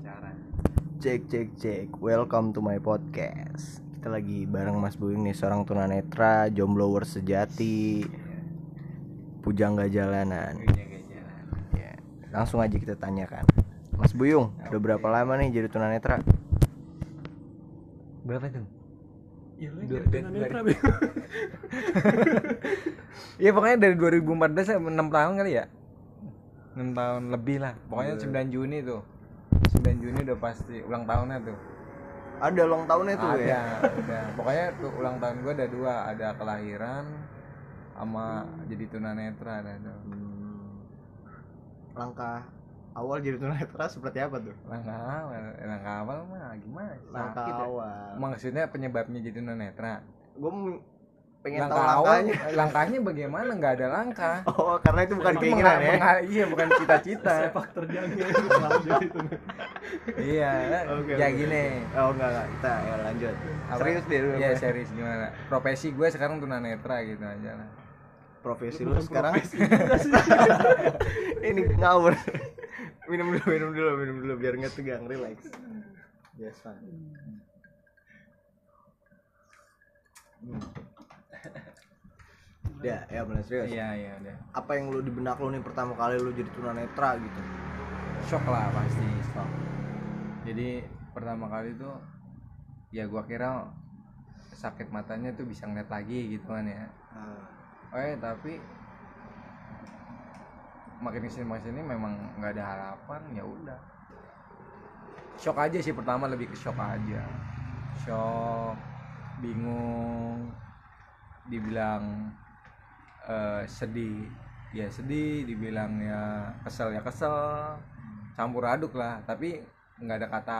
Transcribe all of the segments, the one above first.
Cara. Cek cek cek, welcome to my podcast. Kita lagi bareng Mas Buing nih, seorang tunanetra, jomblower sejati, pujangga jalanan. Jalan. Ya, langsung aja kita tanyakan. Mas Buyung, udah berapa lama nih jadi tunanetra? Berapa itu? Ya Dua- dari- tunanetra dari- Iya pokoknya dari 2014 ya 6 tahun kali ya 6 tahun lebih lah Pokoknya 9 Juni tuh 9 Juni udah pasti ulang tahunnya tuh Ada ulang tahunnya tuh Ada, ya. ada Pokoknya tuh ulang tahun gue ada dua Ada kelahiran sama jadi tunanetra ada tuh. Langkah awal jadi tunanetra seperti apa tuh? Langkah awal, langkah awal mah gimana? Langkah Sakit ya. awal. Maksudnya penyebabnya jadi tunanetra Gue pengen tahu Langkah awal, langkahnya. langkahnya bagaimana? Nggak ada langkah Oh, karena itu bukan keinginan ya. Iya bukan cita-cita sepak terjangnya Iya, Oke, ya oke. gini. Oh enggak, enggak. kita ya lanjut. Apa? Serius deh. Iya serius gimana? Profesi gue sekarang tunanetra gitu aja lah. Profesi Lu sekarang profesi ini ngawur. minum dulu, minum dulu, minum dulu biar nggak tegang, relax. Yes. Hmm. Ya, ya benar serius. Iya iya udah. Apa yang lu di benak lu nih pertama kali lu jadi tunanetra gitu? Shock lah pasti shock. Jadi pertama kali tuh ya gua kira sakit matanya tuh bisa ngeliat lagi gitu kan ya. Eh tapi makin ke sini makin ke sini memang nggak ada harapan ya udah. Shock aja sih pertama lebih ke shock aja. Shock, bingung, dibilang eh, sedih ya sedih dibilang ya kesel ya kesel campur aduk lah tapi nggak ada kata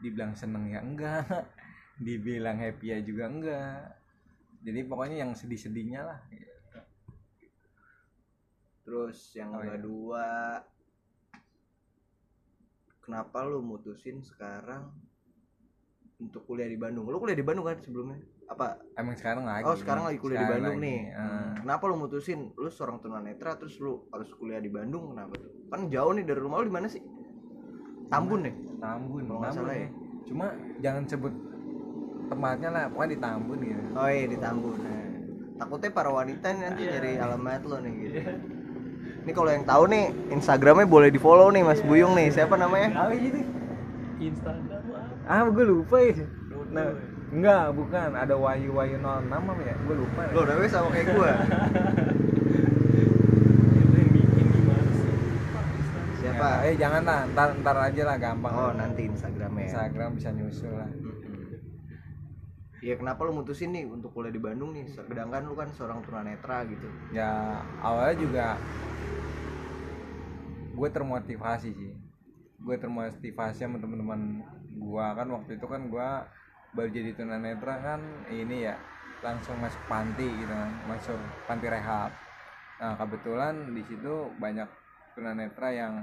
dibilang seneng ya enggak dibilang happy ya juga enggak jadi pokoknya yang sedih-sedihnya lah Terus yang Oh, iya. kedua Kenapa lu mutusin sekarang untuk kuliah di Bandung? Lu kuliah di Bandung kan sebelumnya? Apa? emang sekarang lagi Oh, sekarang lagi kuliah di Bandung lagi, nih. eh. Hmm. Kenapa lu mutusin lu seorang tunanetra terus lu harus kuliah di Bandung kenapa tuh? Kan jauh nih dari rumah lu di mana sih? Tambun nih. Tambun Kalau nggak salah ya. ya. cuma jangan sebut tempatnya lah pokoknya di Tambun gitu Oh iya di Tambun. Nah, takutnya para wanita nih nanti nyari alamat lo nih gitu. Ini kalau yang tahu nih Instagramnya boleh di follow nih Mas Buyung nih. Siapa namanya? apa gitu Instagram ah gue lupa ya nah enggak bukan ada Wayu Wayu 06 apa ya gue lupa Lo namanya sama kayak gua. itu yang bikin gimana sih Pak, Instagram. Siapa? Ya, eh jangan lah ntar ntar aja lah gampang Oh nanti Instagramnya. ya. Instagram bisa nyusul lah Iya kenapa lu mutusin nih untuk kuliah di Bandung nih? Sedangkan lu kan seorang tunanetra gitu. ya awalnya juga gue termotivasi sih gue termotivasi sama teman-teman gue kan waktu itu kan gue baru jadi tunanetra kan ini ya langsung masuk panti gitu kan masuk panti rehab. Nah kebetulan di situ banyak tunanetra yang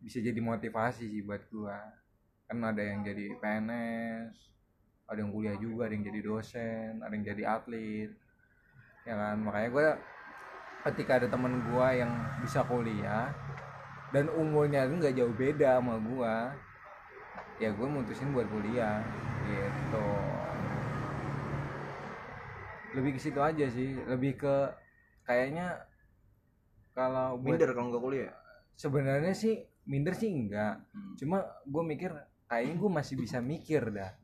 bisa jadi motivasi sih buat gue kan ada yang jadi PNS ada yang kuliah juga ada yang jadi dosen ada yang jadi atlet ya kan? Makanya gue ketika ada temen gue yang bisa kuliah dan umurnya itu nggak jauh beda sama gue ya gue mutusin buat kuliah gitu. Lebih ke situ aja sih lebih ke kayaknya kalau Minder kalau nggak kuliah. sebenarnya sih minder sih enggak. Cuma gue mikir kayaknya gue masih bisa mikir dah.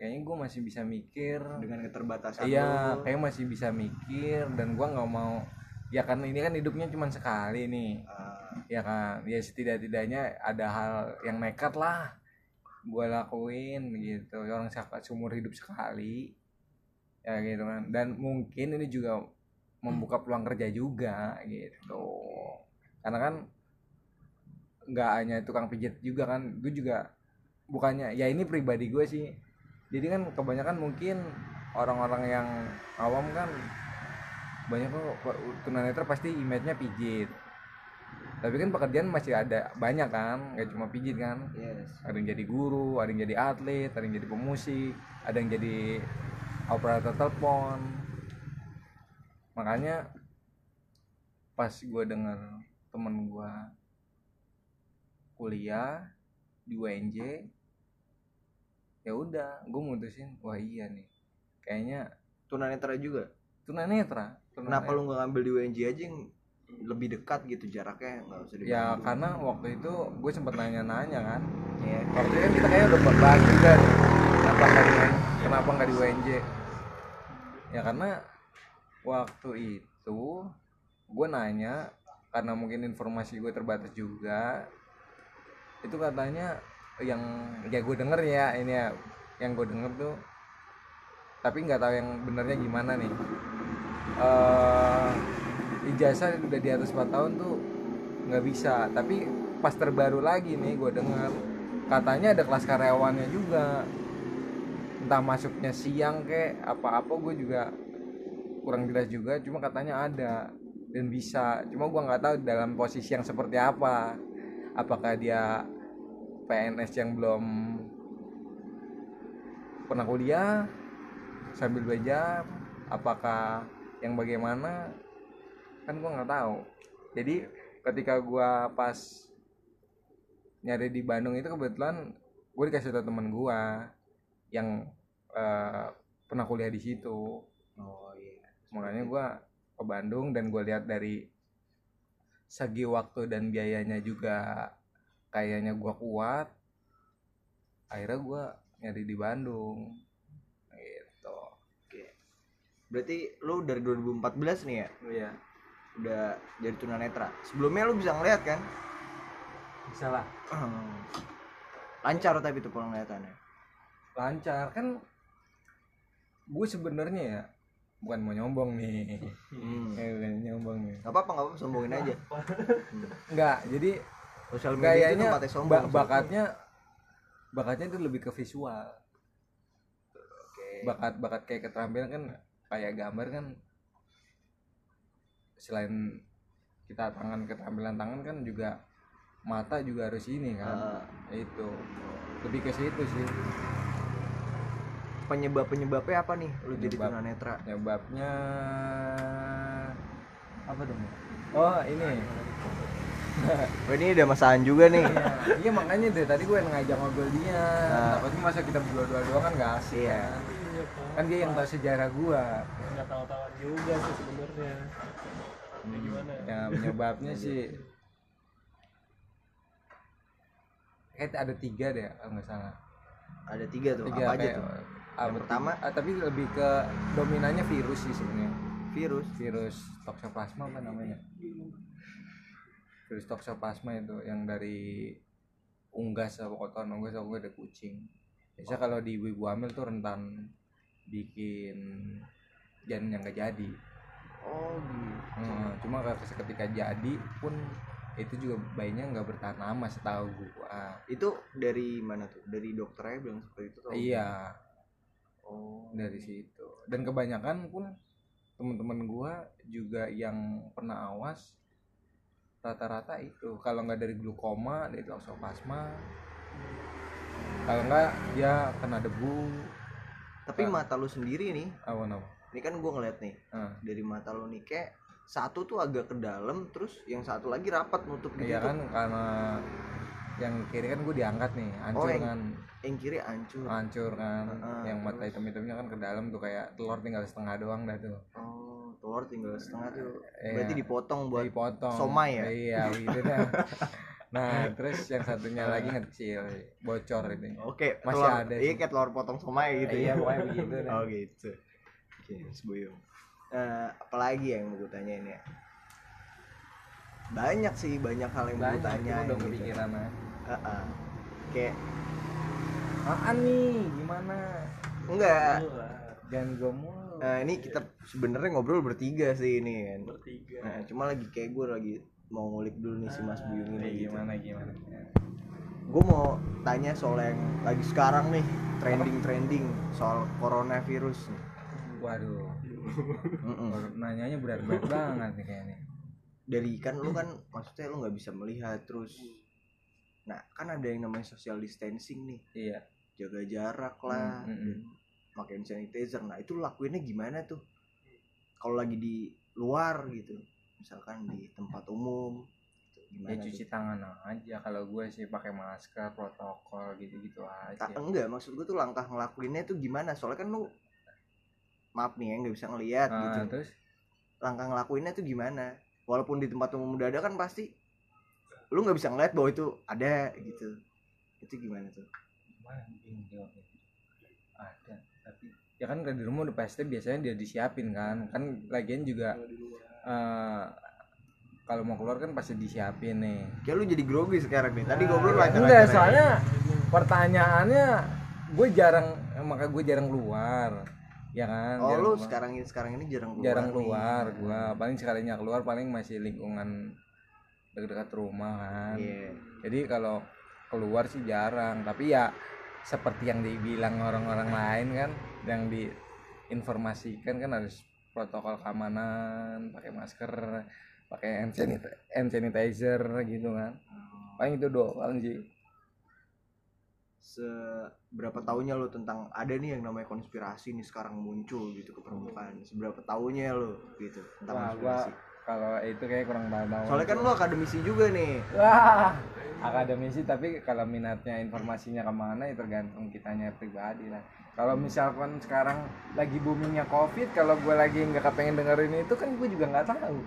Kayaknya gue masih bisa mikir. Dengan keterbatasan iya kayak masih bisa mikir dan gua nggak mau ya kan ini kan hidupnya cuma sekali nih. Ah, ya kan? Ya setidak-tidaknya ada hal yang nekat lah gua lakuin gitu. Orang sak- seumur hidup sekali. Ya gitu kan. Dan mungkin ini juga membuka peluang kerja juga gitu. Karena kan nggak hanya tukang pijit juga kan gue juga bukannya ya ini pribadi gue sih. Jadi kan kebanyakan mungkin orang-orang yang awam kan banyak kok tunanetra pasti image-nya pijit. Tapi kan pekerjaan masih ada banyak kan nggak cuma pijit kan. Yes. ada yang jadi guru ada yang jadi atlet ada yang jadi pemusik ada yang jadi operator telepon. Makanya pas gue denger temen gue kuliah di UNJ ya udah gue mutusin wah iya nih. Kayaknya tunanetra juga? Tunanetra kenapa lu nggak ngambil di UNJ aja yang lebih dekat gitu? Jaraknya nggak usah di ya karena waktu itu gue sempet nanya-nanya kan. Iya. waktu itu kan kita kayaknya udah bahas juga nih, kenapa nggak di kenapa nggak di UNJ ya karena waktu itu gue nanya karena mungkin informasi gue terbatas juga itu katanya yang ya gue denger ya ini ya yang gue denger tuh tapi nggak tahu yang benernya gimana nih eh ijazah udah di atas 4 tahun tuh nggak bisa. Tapi pas terbaru lagi nih gue dengar katanya ada kelas karyawannya juga. Entah masuknya siang kek apa-apa gue juga kurang jelas juga. Cuma katanya ada dan bisa. Cuma gue nggak tahu dalam posisi yang seperti apa. Apakah dia PNS yang belum pernah kuliah sambil jam apakah yang bagaimana kan gue nggak tahu. Jadi ketika gue pas nyari di Bandung itu kebetulan gue dikasih tau temen gue yang eh, pernah kuliah di situ. Oh iya. Makanya gue ke Bandung dan gue lihat dari segi waktu dan biayanya juga kayaknya gue kuat akhirnya gue nyari di Bandung berarti lu dari 2014 nih ya? Iya. Udah jadi tunanetra. Sebelumnya lu bisa ngeliat kan? Bisa lah. Lancar tapi tuh penglihatannya lancar. Kan gue sebenarnya ya bukan mau nyombong nih. Hmm. Eh, bukan nyombong nih. Gak apa-apa, gak apa-apa, sombongin aja. Enggak jadi Sosial media itu kayaknya tempatnya sombong ba- bakatnya bakatnya itu lebih ke visual. Oke. Bakat bakat kayak keterampilan kan kayak gambar kan selain kita tangan keterampilan tangan kan juga mata juga harus ini kan. Ah, itu lebih ke situ sih. Penyebab-penyebabnya apa nih? Lu jadi Penyebab. tunanetra? penyebabnya apa dong? Oh ini Oh ini udah masaan juga nih. Iya, iya makanya deh tadi gue ngajak ngobrol dia. Ah. takutnya masa kita berdua-dua doang kan gak asik Iya. kan. Kan dia yang tahu sejarah gua. Nggak tahu-tahu juga sih sebenarnya. Ya, gimana? Ya penyebabnya sih. Kayak ada tiga deh kalau nggak salah. Ada tiga tuh, tiga apa aja tuh? apa pertama? ah, tapi lebih ke dominannya virus sih sebenarnya. Virus? Virus toxoplasma apa namanya virus toxoplasma itu yang dari unggas atau kotoran unggas atau ada kucing. Biasa kalau di ibu hamil tuh rentan bikin janin yang gak jadi. Oh gitu. Hmm, cuma kalau ketika jadi pun itu juga bayinya nggak bertahan lama setahu gua. Itu dari mana tuh? Dari dokternya bilang seperti itu iya. Oh. Dari situ. Dan kebanyakan pun teman-teman gua juga yang pernah awas rata-rata itu. Kalau nggak dari glukoma dari toxoplasma kalau nggak dia kena debu. Tapi Ah. mata lu sendiri nih. Apa nama Ini kan gua ngeliat nih Ah. Dari mata lu nih kayak Satu tuh agak ke dalam Terus yang satu lagi rapat nutup gitu. iya kan karena yang kiri kan gue diangkat nih hancur Oh, yang- kan. Yang kiri hancur. Hancur kan Heeh, yang mata terus? hitam-hitamnya kan ke dalam tuh kayak telur tinggal setengah doang dah tuh. Oh telur tinggal setengah tuh Iya. Berarti dipotong buat dipotong somai ya? iya gitu dah nah terus yang satunya lagi kecil bocor ini Oke, Masih telur, ada Iya kayak telur potong somai gitu iya ya. pokoknya begitu dah Oh gitu. Oke, Mas Buyung. Eh, apalagi yang mau gue tanyain ya? Banyak sih, banyak hal yang mau gue banyak tanyain. udah gitu. kepikiran ah Heeh. Kayak apaan nih gimana enggak. Jangan gue mulu Eh, ini kita sebenarnya ngobrol bertiga sih ini kan. bertiga. Nah, cuma lagi kayak gue lagi mau ngulik dulu nih si Mas Buyung Eh, ini gitu. gimana gimana? Gue mau tanya soal yang lagi sekarang nih trending-trending soal coronavirus nih. waduh. Mm-mm. nanyanya berat-berat banget nih kayaknya. Dari kan lu kan maksudnya lu nggak bisa melihat terus nah kan ada yang namanya social distancing nih. Iya. Jaga jarak lah. Hmm, dan pakai hand sanitizer. Nah itu lakuinnya gimana tuh? Kalau lagi di luar gitu misalkan di tempat umum gitu. gimana ya tuh? cuci tangan aja. Kalau gue sih pakai masker protokol gitu gitu aja. Ta- enggak maksud gue tuh langkah ngelakuinnya tuh gimana? Soalnya kan lu maaf nih ya nggak bisa ngelihat Nah, gitu. terus? Langkah ngelakuinnya tuh gimana? Walaupun di tempat umum udah ada kan pasti lu nggak bisa ngeliat bahwa itu ada gitu. Itu gimana tuh? Gimana? Bingung jawabnya. Ada ya kan di rumah udah pasti biasanya dia disiapin kan. Kan lagian juga eh, kalau mau keluar kan pasti disiapin nih. Kayak lu jadi grogi sekarang nih. Tadi Nah, goblok lancar enggak soalnya pertanyaannya gue jarang maka gue jarang keluar ya kan? Oh jarang lu keluar. sekarang ini sekarang ini jarang keluar jarang nih. keluar gua. Paling sekalinya keluar paling masih lingkungan dekat-dekat rumah kan. Iya. Jadi kalau keluar sih jarang. Tapi ya seperti yang dibilang orang-orang lain kan yang diinformasikan kan harus protokol keamanan pakai masker pakai hand sanit- hand sanitizer gitu kan. Paling itu doang sih seberapa tahunnya lu tentang ada nih yang namanya konspirasi nih sekarang muncul gitu ke permukaan. Seberapa tahunnya lu gitu tentang Wah, konspirasi kalau itu kayak kurang tahu soalnya kan lu akademisi juga nih Wah, akademisi tapi kalau minatnya informasinya ke mana ya tergantung kitanya pribadi lah. Kalau misalkan sekarang lagi boomingnya covid, kalau gue lagi nggak kepengen dengerin itu kan gue juga nggak tahu.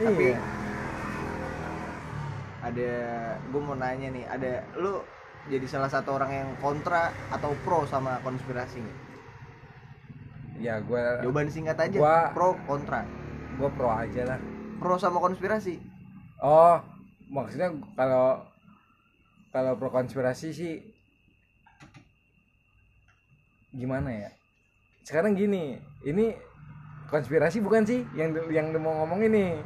tapi Iya. ada gue mau nanya nih ada lu jadi salah satu orang yang kontra atau pro sama konspirasi? Ya gue jawaban singkat aja Gua- pro kontra gue pro aja lah. pro sama konspirasi Oh, maksudnya kalau kalau pro konspirasi sih gimana ya? Sekarang gini, ini konspirasi bukan sih yang yang mau ngomong ini?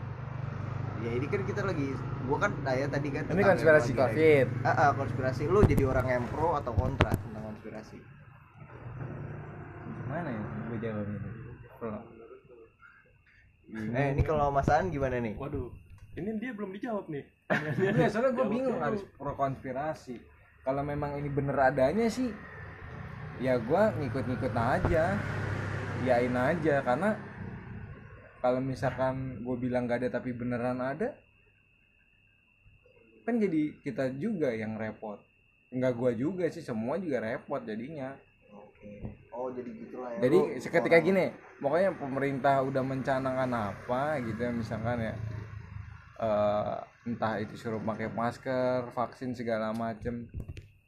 ya ini kan kita lagi gua kan tanya tadi kan Ini konspirasi covid. ah, ah, konspirasi lu jadi orang yang pro atau kontra tentang konspirasi Gimana ya gue jawabnya? Pro. Eh ini kalau Mas An gimana nih Waduh, ini dia belum dijawab nih. Iya, soalnya gue bingung harus pro konspirasi. Kalau memang ini bener adanya sih, ya gue ngikut-ngikut aja, yain aja. Karena kalau misalkan gue bilang gak ada tapi beneran ada, kan jadi kita juga yang repot. Enggak gue juga sih, semua juga repot jadinya. Oke oh jadi gitulah ya Jadi Lu seketika orang- gini, pokoknya pemerintah udah mencanangkan apa gitu ya misalkan ya eh, entah itu suruh pakai masker, vaksin segala macem.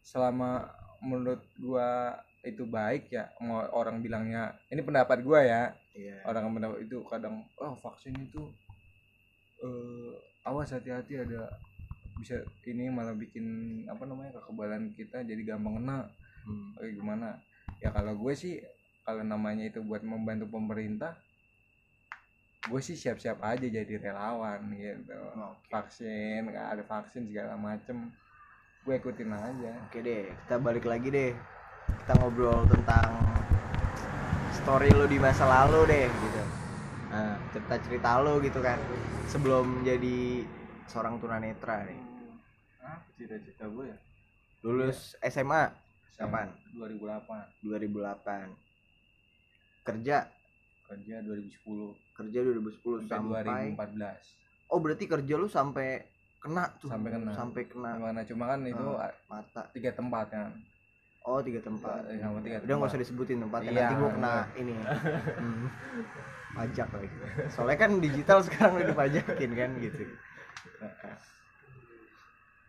Selama menurut gua itu baik ya, mau orang bilangnya ini pendapat gua ya. iya Orang pendapat itu kadang oh vaksin itu eh awas hati-hati ada bisa ini malah bikin apa namanya kekebalan kita jadi gampang kena Hmm. Oke gimana ya kalau gue sih kalau namanya itu buat membantu pemerintah gue sih siap-siap aja jadi relawan gitu Oke. vaksin nggak ada vaksin segala macem gue ikutin aja Oke deh, kita balik lagi deh. Kita ngobrol tentang story lu di masa lalu deh gitu. Nah, cerita-cerita lu gitu kan. Sebelum jadi seorang tunanetra nih. ah cita-cita gue ya Lulus SMA Kapan? 2008 2008. Kerja kerja 2010 kerja 2010 sampai sampai 2014 Oh, berarti kerja lu sampai kena tuh. Sampai kena. Sampai kena gimana cuma kan itu ah, mata. tiga tempat kan Oh, tiga tempat. Eh, sama tiga Udah nggak tempat. usah disebutin tempatnya Iya, nanti gua kena enggak. ini. Hmm. Pajak lagi. Soalnya kan digital sekarang udah dipajakin kan gitu.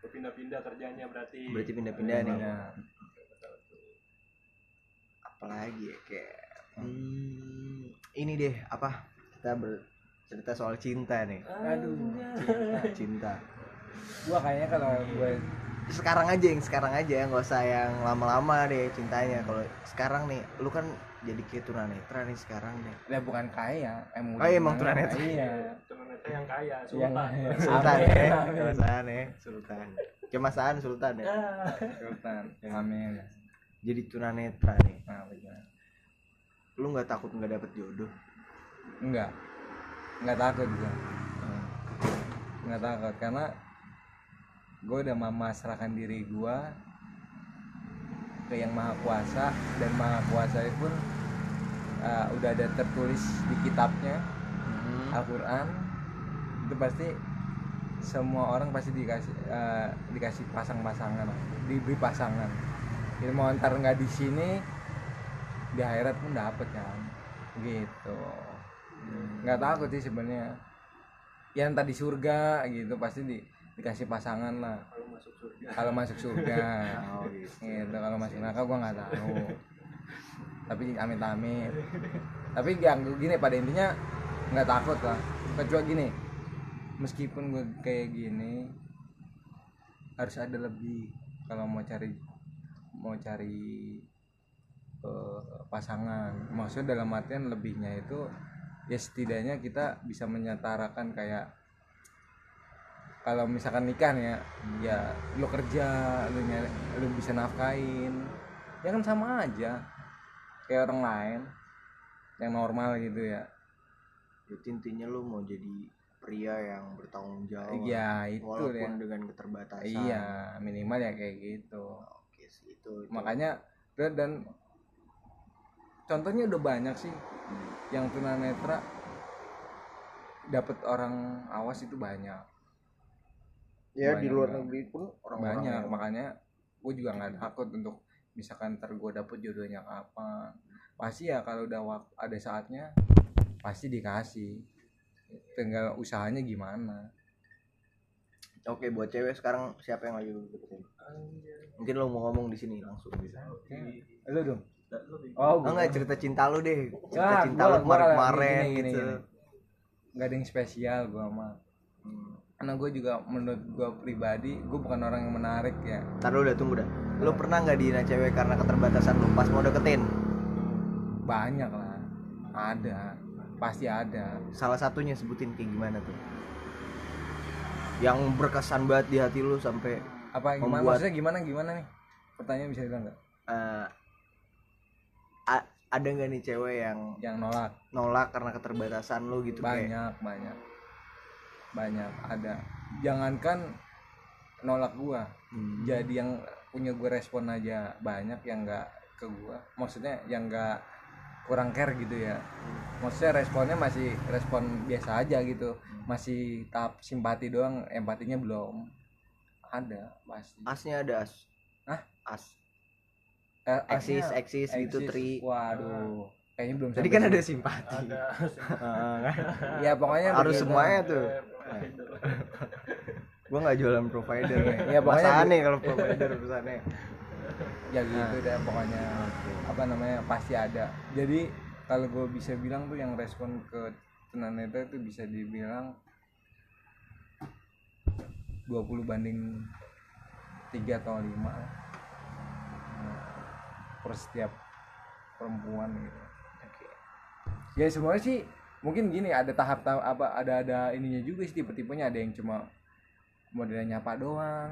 Pindah-pindah kerjanya berarti. Berarti pindah-pindah nih. Iya. Apalagi ya kayak hmm, ini deh apa? Kita bercerita soal cinta nih. aduh Cinta, cinta. gue kayaknya kalau gue Sekarang aja yang sekarang aja nggak usah yang lama-lama deh cintanya. Kalau sekarang nih, lu kan jadi kayak tunanetra nih sekarang nih. ya bukan kaya emang Oh, iya, emang tunanetra. iya Tunanetra yang kaya, Yang- sultan. Sultan Amin, ya, amin. Sultan ya, Sultan. Kemasaan Sultan ya. Sultan amin Jadi tunanetra nih. nah bagaimana Lu nggak takut nggak dapet jodoh? enggak enggak takut gue enggak takut karena gue udah memasrahkan diri gue ke yang maha kuasa dan maha kuasa itu pun uh, udah ada tertulis di kitabnya Hmm. Al-Quran itu pasti semua orang pasti dikasih eh, dikasih pasang-pasangan diberi pasangan mau ntar nggak di sini di akhirat pun dapet kan. Gitu. Nggak takut sih sebenarnya. Yang tadi surga gitu pasti di, dikasih pasangan lah. Kalau masuk surga. Kalau masuk surga. Oh gitu. Gitu. Kalau masuk neraka gua nggak tahu. Tapi amit amit tapi yang gini pada intinya nggak takut lah. Kecuali gini meskipun gue kayak gini harus ada lebih kalau mau cari mau cari eh, pasangan. Maksudnya dalam artian lebihnya itu ya setidaknya kita bisa menyetarakan kayak kalau misalkan nikah nih ya ya lu kerja lu nyari lu bisa nafkain ya kan sama aja kayak orang lain yang normal gitu ya. Jadi intinya lu mau jadi pria yang bertanggung jawab iya itu walaupun ya dengan keterbatasan. Iya minimal ya kayak gitu sih itu, itu. makanya dan, dan contohnya udah banyak sih. Yang tunanetra dapat orang awas itu banyak. Ya di banyak luar banget. negeri pun orang banyak makanya gue juga nggak takut untuk misalkan ntar gue dapet jodohnya kapan. Pasti ya kalau udah wak- ada saatnya pasti dikasih. Tinggal usahanya gimana. Oke buat cewek sekarang siapa yang lagi lu deketin mungkin lo mau ngomong di sini langsung. Bisa. Lu dong. Oh oh enggak cerita cinta lu deh. Cerita Ah, cinta gua kemarin kemarin gitu. gini. nggak ada yang spesial gue mah Hmm. karena gue juga menurut gue pribadi gue bukan orang yang menarik ya. Ntar lu udah tunggu dah. Lu pernah nggak dihina cewek karena keterbatasan lu pas mau deketin? Banyak lah. Ada. Pasti ada. Salah satunya sebutin kayak gimana tuh? Yang berkesan banget di hati lu sampai apa gimana? Membuat- maksudnya gimana gimana nih? Pertanyaan bisa bilang nggak? Eh, a- ada nggak nih cewek yang yang nolak? nolak karena keterbatasan lu gitu kayak? Banyak banyak. Banyak ada. Jangankan nolak gua. Hmm. jadi yang punya gue respon aja banyak yang nggak ke gua. Maksudnya yang nggak kurang care gitu ya. Maksudnya responnya masih respon biasa aja gitu. Masih tahap simpati doang empatinya belum ada pasti asnya ada as. Hah? as. Eh, eksis eksis gitu tri. Waduh kayaknya belum tadi kan ada simpati. Ada ya pokoknya harus semuanya tuh. Gua nggak jualan provider nih. Ya, pokoknya Masa aneh kalau provider pesannya ya gitu deh pokoknya apa namanya pasti ada. Jadi kalau gue bisa bilang tuh yang respon ke tunanetra itu bisa dibilang 20 banding 3 atau 5 lah. Nah, per setiap perempuan gitu. Ya semuanya sih mungkin gini ada tahap tahap apa ada ada ininya juga sih tipe-tipenya. Ada yang cuma modelnya nyapa doang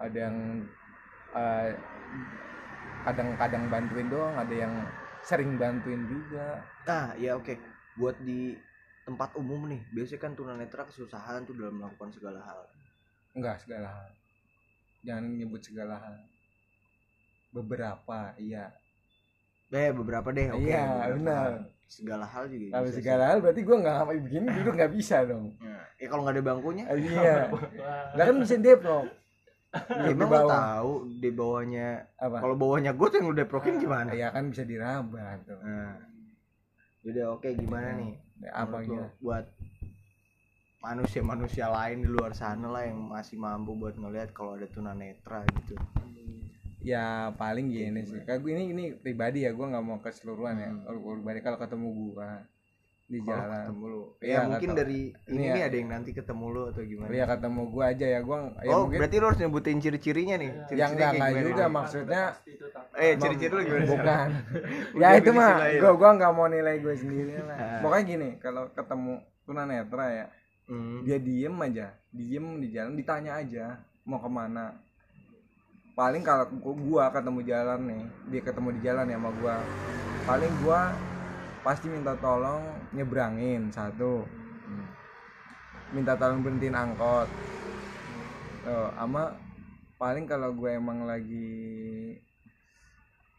ada yang eh, kadang-kadang bantuin doang ada yang sering bantuin juga. Nah ya oke. Buat di tempat umum nih biasanya kan tunanetra kesusahan tuh dalam melakukan segala hal enggak segala hal. Jangan nyebut segala hal. Beberapa iya. Eh beberapa deh oke. Iya, beberapa benar. segala hal juga kalau segala hal berarti gue nggak ngapain begini duduk nggak bisa dong. Nah, ya kalau nggak ada bangkunya. Ah, iya. Lah kan bisa deprok. Ya, emang lo tahu di bawahnya apa? kalau bawahnya gue tuh yang udah prokin gimana? Ya kan bisa diraba tuh. Nah. Udah oke gimana nih? apa gitu buat manusia-manusia lain di luar sana lah yang masih mampu buat ngelihat kalau ada tunanetra gitu. Ya paling gini sih. Kayak gue ini ini pribadi ya gue nggak mau keseluruhan ya. Hmm. kalau gue pribadi kalau ketemu gue di Kalau jalan. ketemu lu. Ya Iya, mungkin dari ini nih ya. ada yang nanti ketemu lu atau gimana? Ya ketemu gue aja ya. Gue ya oh mungkin berarti lu harus nyebutin ciri-cirinya nih. Yang Ciri-cirinya enggak kayak enggak gimana? juga maksudnya. Eh ciri-ciri lu gimana? Bukan. Ya itu mah gue gua nggak mau nilai gue sendiri lah. Ah. pokoknya gini kalau ketemu tunanetra ya Hmm. dia diem aja diem di jalan ditanya aja mau ke mana paling kalau gua- ketemu jalan nih dia ketemu di jalan ya sama gua. Paling gua pasti minta tolong nyebrangin satu. Minta tolong berhentiin angkot. Oh, ama paling kalau gue emang lagi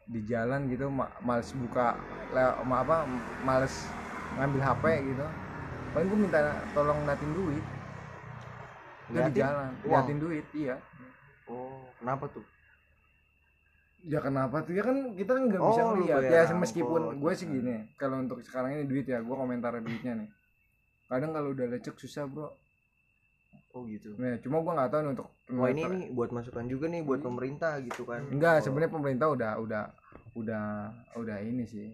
di jalan gitu ma- males buka le- apa males ngambil HP gitu paling gue minta tolong natin duit. Itu di jalan liatin duit iya. Oh kenapa tuh? Ya kenapa tuh? Ya kan kita kan nggak bisa Oh, lu lihat bayar ya meskipun gue sih gini kalau untuk sekarang ini duit ya gue komentar duitnya nih. Kadang kalau udah lecek susah bro. Oh gitu. Nah cuma gue nggak tahu nih untuk wah ini nih buat masukan juga nih buat pemerintah gitu kan. Enggak Kalau- sebenarnya pemerintah udah udah udah udah ini sih.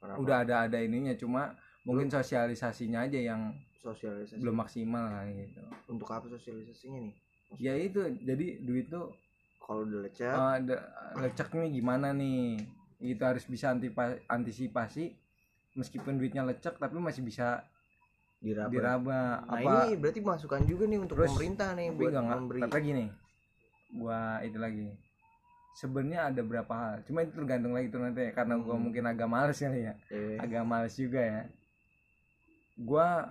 Kenapa? udah ada ada ininya cuma mungkin sosialisasinya aja yang sosialisasi. belum maksimal kayak gitu. Untuk apa sosialisasinya nih? Ya itu jadi duit tuh kalau udah lecet eh, ada- leceknya gimana nih? Itu harus bisa antisipasi meskipun duitnya lecek tapi masih bisa diraba. diraba. Nah apa ini berarti masukan juga nih untuk Terus, pemerintah nih buat enggak enggak memberi. tapi gini gua itu lagi. Sebenarnya ada berapa hal cuma itu tergantung lagi tuh nanti karena gua Hmm. mungkin agak males kali ya. Eh, agak males juga ya gua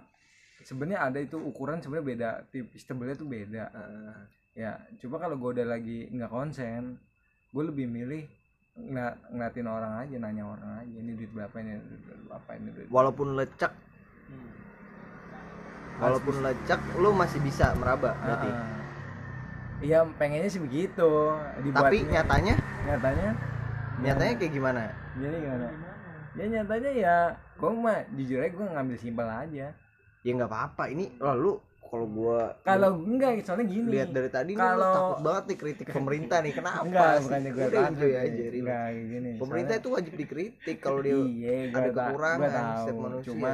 sebenarnya ada itu ukuran sebenarnya beda tipis tebelnya tuh beda. Eh, ya coba kalau gue udah lagi nggak konsen gue lebih milih ngeliat, ngeliatin orang aja nanya orang aja ini duit berapa ini? Duit berapa ini duit? Walaupun lecek. Hmm. walaupun lecek lu masih bisa meraba berarti. Iya pengennya sih begitu. Dibuat tapi nyatanya? Nyatanya? Nyatanya kayak gimana? Jadi gimana ya nyatanya ya gue mah jujur aja gue ngambil simpel aja. Ya nggak apa-apa. Ini lalu kalau gua kalau enggak soalnya gini. Lihat dari tadi nih lu kalau- takut banget nih kritik pemerintah nih. Kenapa enggak sih? bukannya gue Udah takut aja enggak kayak gini pemerintah Soalnya- itu wajib dikritik kalau dia iya ada kekurangan tahu. setiap manusia. Cuma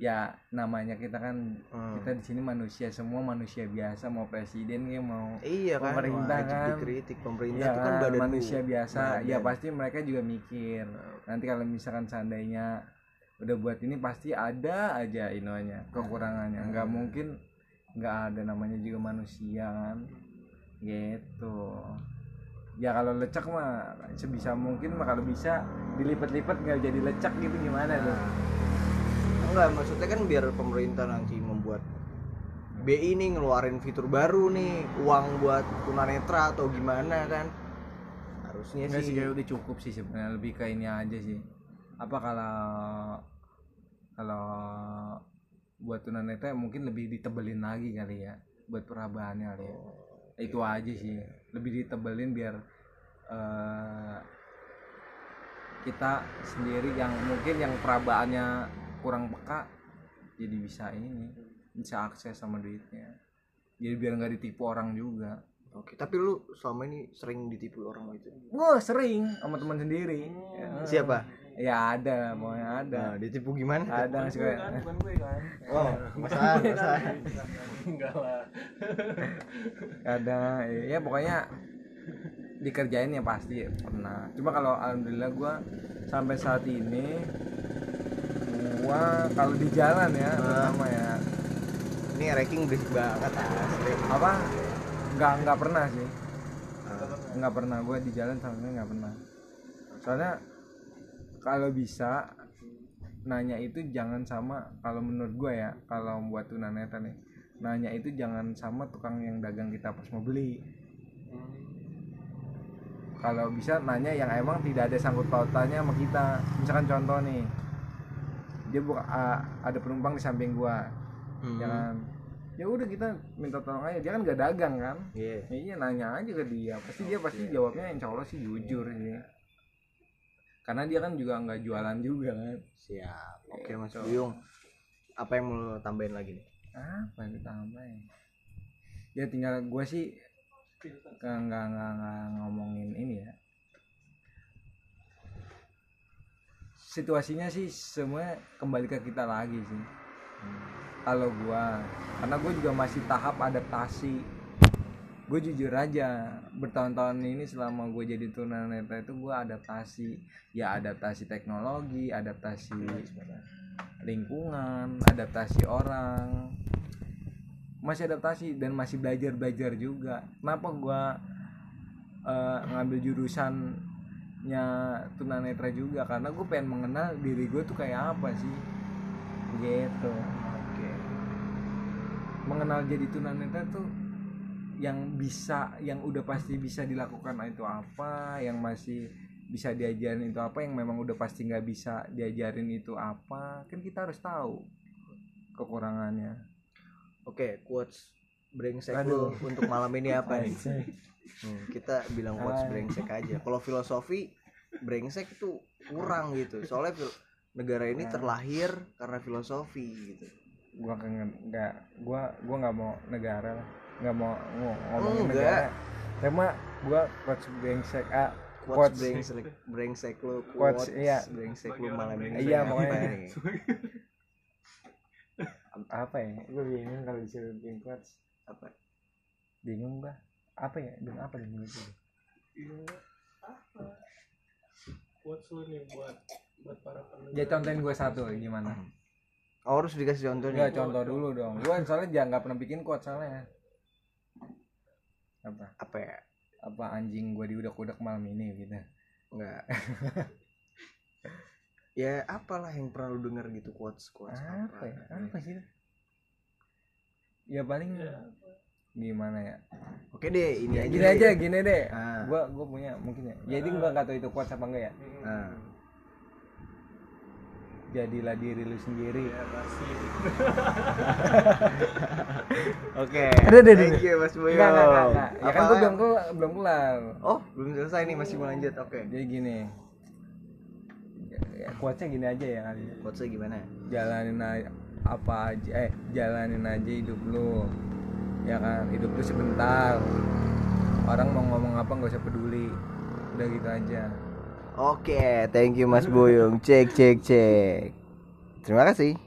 ya namanya kita kan Hmm. kita di sini manusia semua manusia biasa mau presiden ya mau iya kan pemerintah wajib kan. dikritik pemerintah Iya itu kan kan, badan manusia lu. biasa Badan. ya pasti mereka juga mikir nanti kalau misalkan seandainya udah buat ini pasti ada aja inonya kekurangannya nggak Hmm. mungkin nggak ada namanya juga manusia kan gitu ya kalau lecek mah sebisa mungkin mah kalau bisa dilipat-lipat nggak jadi lecek gitu gimana tuh enggak maksudnya kan biar pemerintah nanti membuat BI nih ngeluarin fitur baru nih uang buat tunanetra atau gimana kan? Harusnya Enggak sih. sih udah cukup sih sebenarnya lebih ke ini aja sih. Apa kalau kalau buat tunanetra mungkin lebih ditebelin lagi kali ya buat perabahannya kali ya. Itu aja sih lebih ditebelin biar eh, kita sendiri yang mungkin yang perabaannya kurang peka jadi bisa ini bisa akses sama duitnya jadi biar nggak ditipu orang juga oke tapi lu selama ini sering ditipu orang gitu Wah sering sama teman sendiri. Ya, siapa Ya ada, pokoknya ada. nah ditipu gimana Ada gue kan, bukan gue kan. oh masalah masalah Enggak lah. Ada, ya pokoknya dikerjain ya pasti pernah. Cuma kalau alhamdulillah gua sampai saat ini gua kalau di jalan ya, terutama ya. Ini ranking berisik banget asli. Apa? Nggak nggak pernah sih. Nggak pernah. Gue di jalan sama nggak pernah. Soalnya kalau bisa nanya itu jangan sama kalau menurut gue ya kalau buat tunanetra nih nanya itu jangan sama tukang yang dagang kita pas mau beli. Kalau bisa nanya yang emang tidak ada sangkut pautannya sama kita. Misalkan contoh nih dia buka a- ada penumpang di samping gua. Hmm. jangan ya udah kita minta tolong aja. Dia kan gak dagang kan? Iya. Ya iya nanya aja ke dia. Pasti dia pasti jawabnya insya Allah sih jujur sih. Karena dia kan juga nggak jualan juga kan? Siap. Oke Gitu. mas Buyung. Apa yang mau tambahin lagi nih? Apa yang ditambahin? Ya tinggal gue sih nggak nggak ngomongin ini ya situasinya sih semua kembali ke kita lagi sih. Kalau gua karena gue juga masih tahap adaptasi. Gue jujur aja bertahun-tahun ini selama gue jadi tunanetra itu gue adaptasi. Ya adaptasi teknologi adaptasi lingkungan adaptasi orang. Masih adaptasi dan masih belajar belajar juga. Kenapa gue ngambil jurusannya tunanetra juga karena gue pengen mengenal diri gue tuh kayak apa sih. Gitu. Oke. Mengenal jadi tunanetra tuh yang bisa yang udah pasti bisa dilakukan itu apa yang masih bisa diajarin itu apa yang memang udah pasti nggak bisa diajarin itu apa kan kita harus tahu kekurangannya. Oke quotes brengsek Aduh. lu untuk malam ini apa nih Brengsek. Hmm, kita bilang quotes brengsek aja kalau filosofi brengsek itu kurang gitu soalnya negara ini Ah. terlahir karena filosofi gitu gua kangen nggak gua gua nggak mau negara lah nggak mau ngo- ngomongin Enggak. negara cuma gua quotes brengsek ah quotes quotes brengsek brengsek lu Quotes, quotes iya. brengsek lu malam ini Iya, pokoknya. apa ya gua bingung kalau disuruh bikin quotes apa? Bingung gua apa ya? Dengan apa dengan itu Iya, apa? Quotes lu nih buat buat para pendengar. Ya contohin gua satu gimana? Oh harus dikasih contoh nih Enggak contoh dulu dong. Gua soalnya jangan nggak pernah bikin quotes soalnya. Apa? Apa ya? Apa anjing gua diudak-udak malam ini gitu? Enggak ya apalah yang pernah lu denger gitu quotes quotes apa ya? apa sih ya paling Ya, gimana ya? Oke deh ini Ya, aja gini deh. aja gini deh. Ah. gua gua punya mungkin ya. Jadi gua nggak tahu itu quotes apa enggak ya. Hmm, Ah. jadilah diri lu sendiri. Ya pasti. Oke. Ada, ada. thank you mas Boyo. Enggak enggak enggak, enggak. ya kan gua belum kelar belum kelar. Oh belum selesai nih masih mau lanjut. Oke. Jadi gini. Ya, ya, quotesnya gini aja ya kali ya. quotesnya gimana? Jalanin aja apa aja eh jalanin aja hidup lu ya kan hidup lu sebentar orang mau ngomong apa nggak usah peduli udah gitu aja Oke, thank you Mas Boyong. Cek, cek, cek. Terima kasih.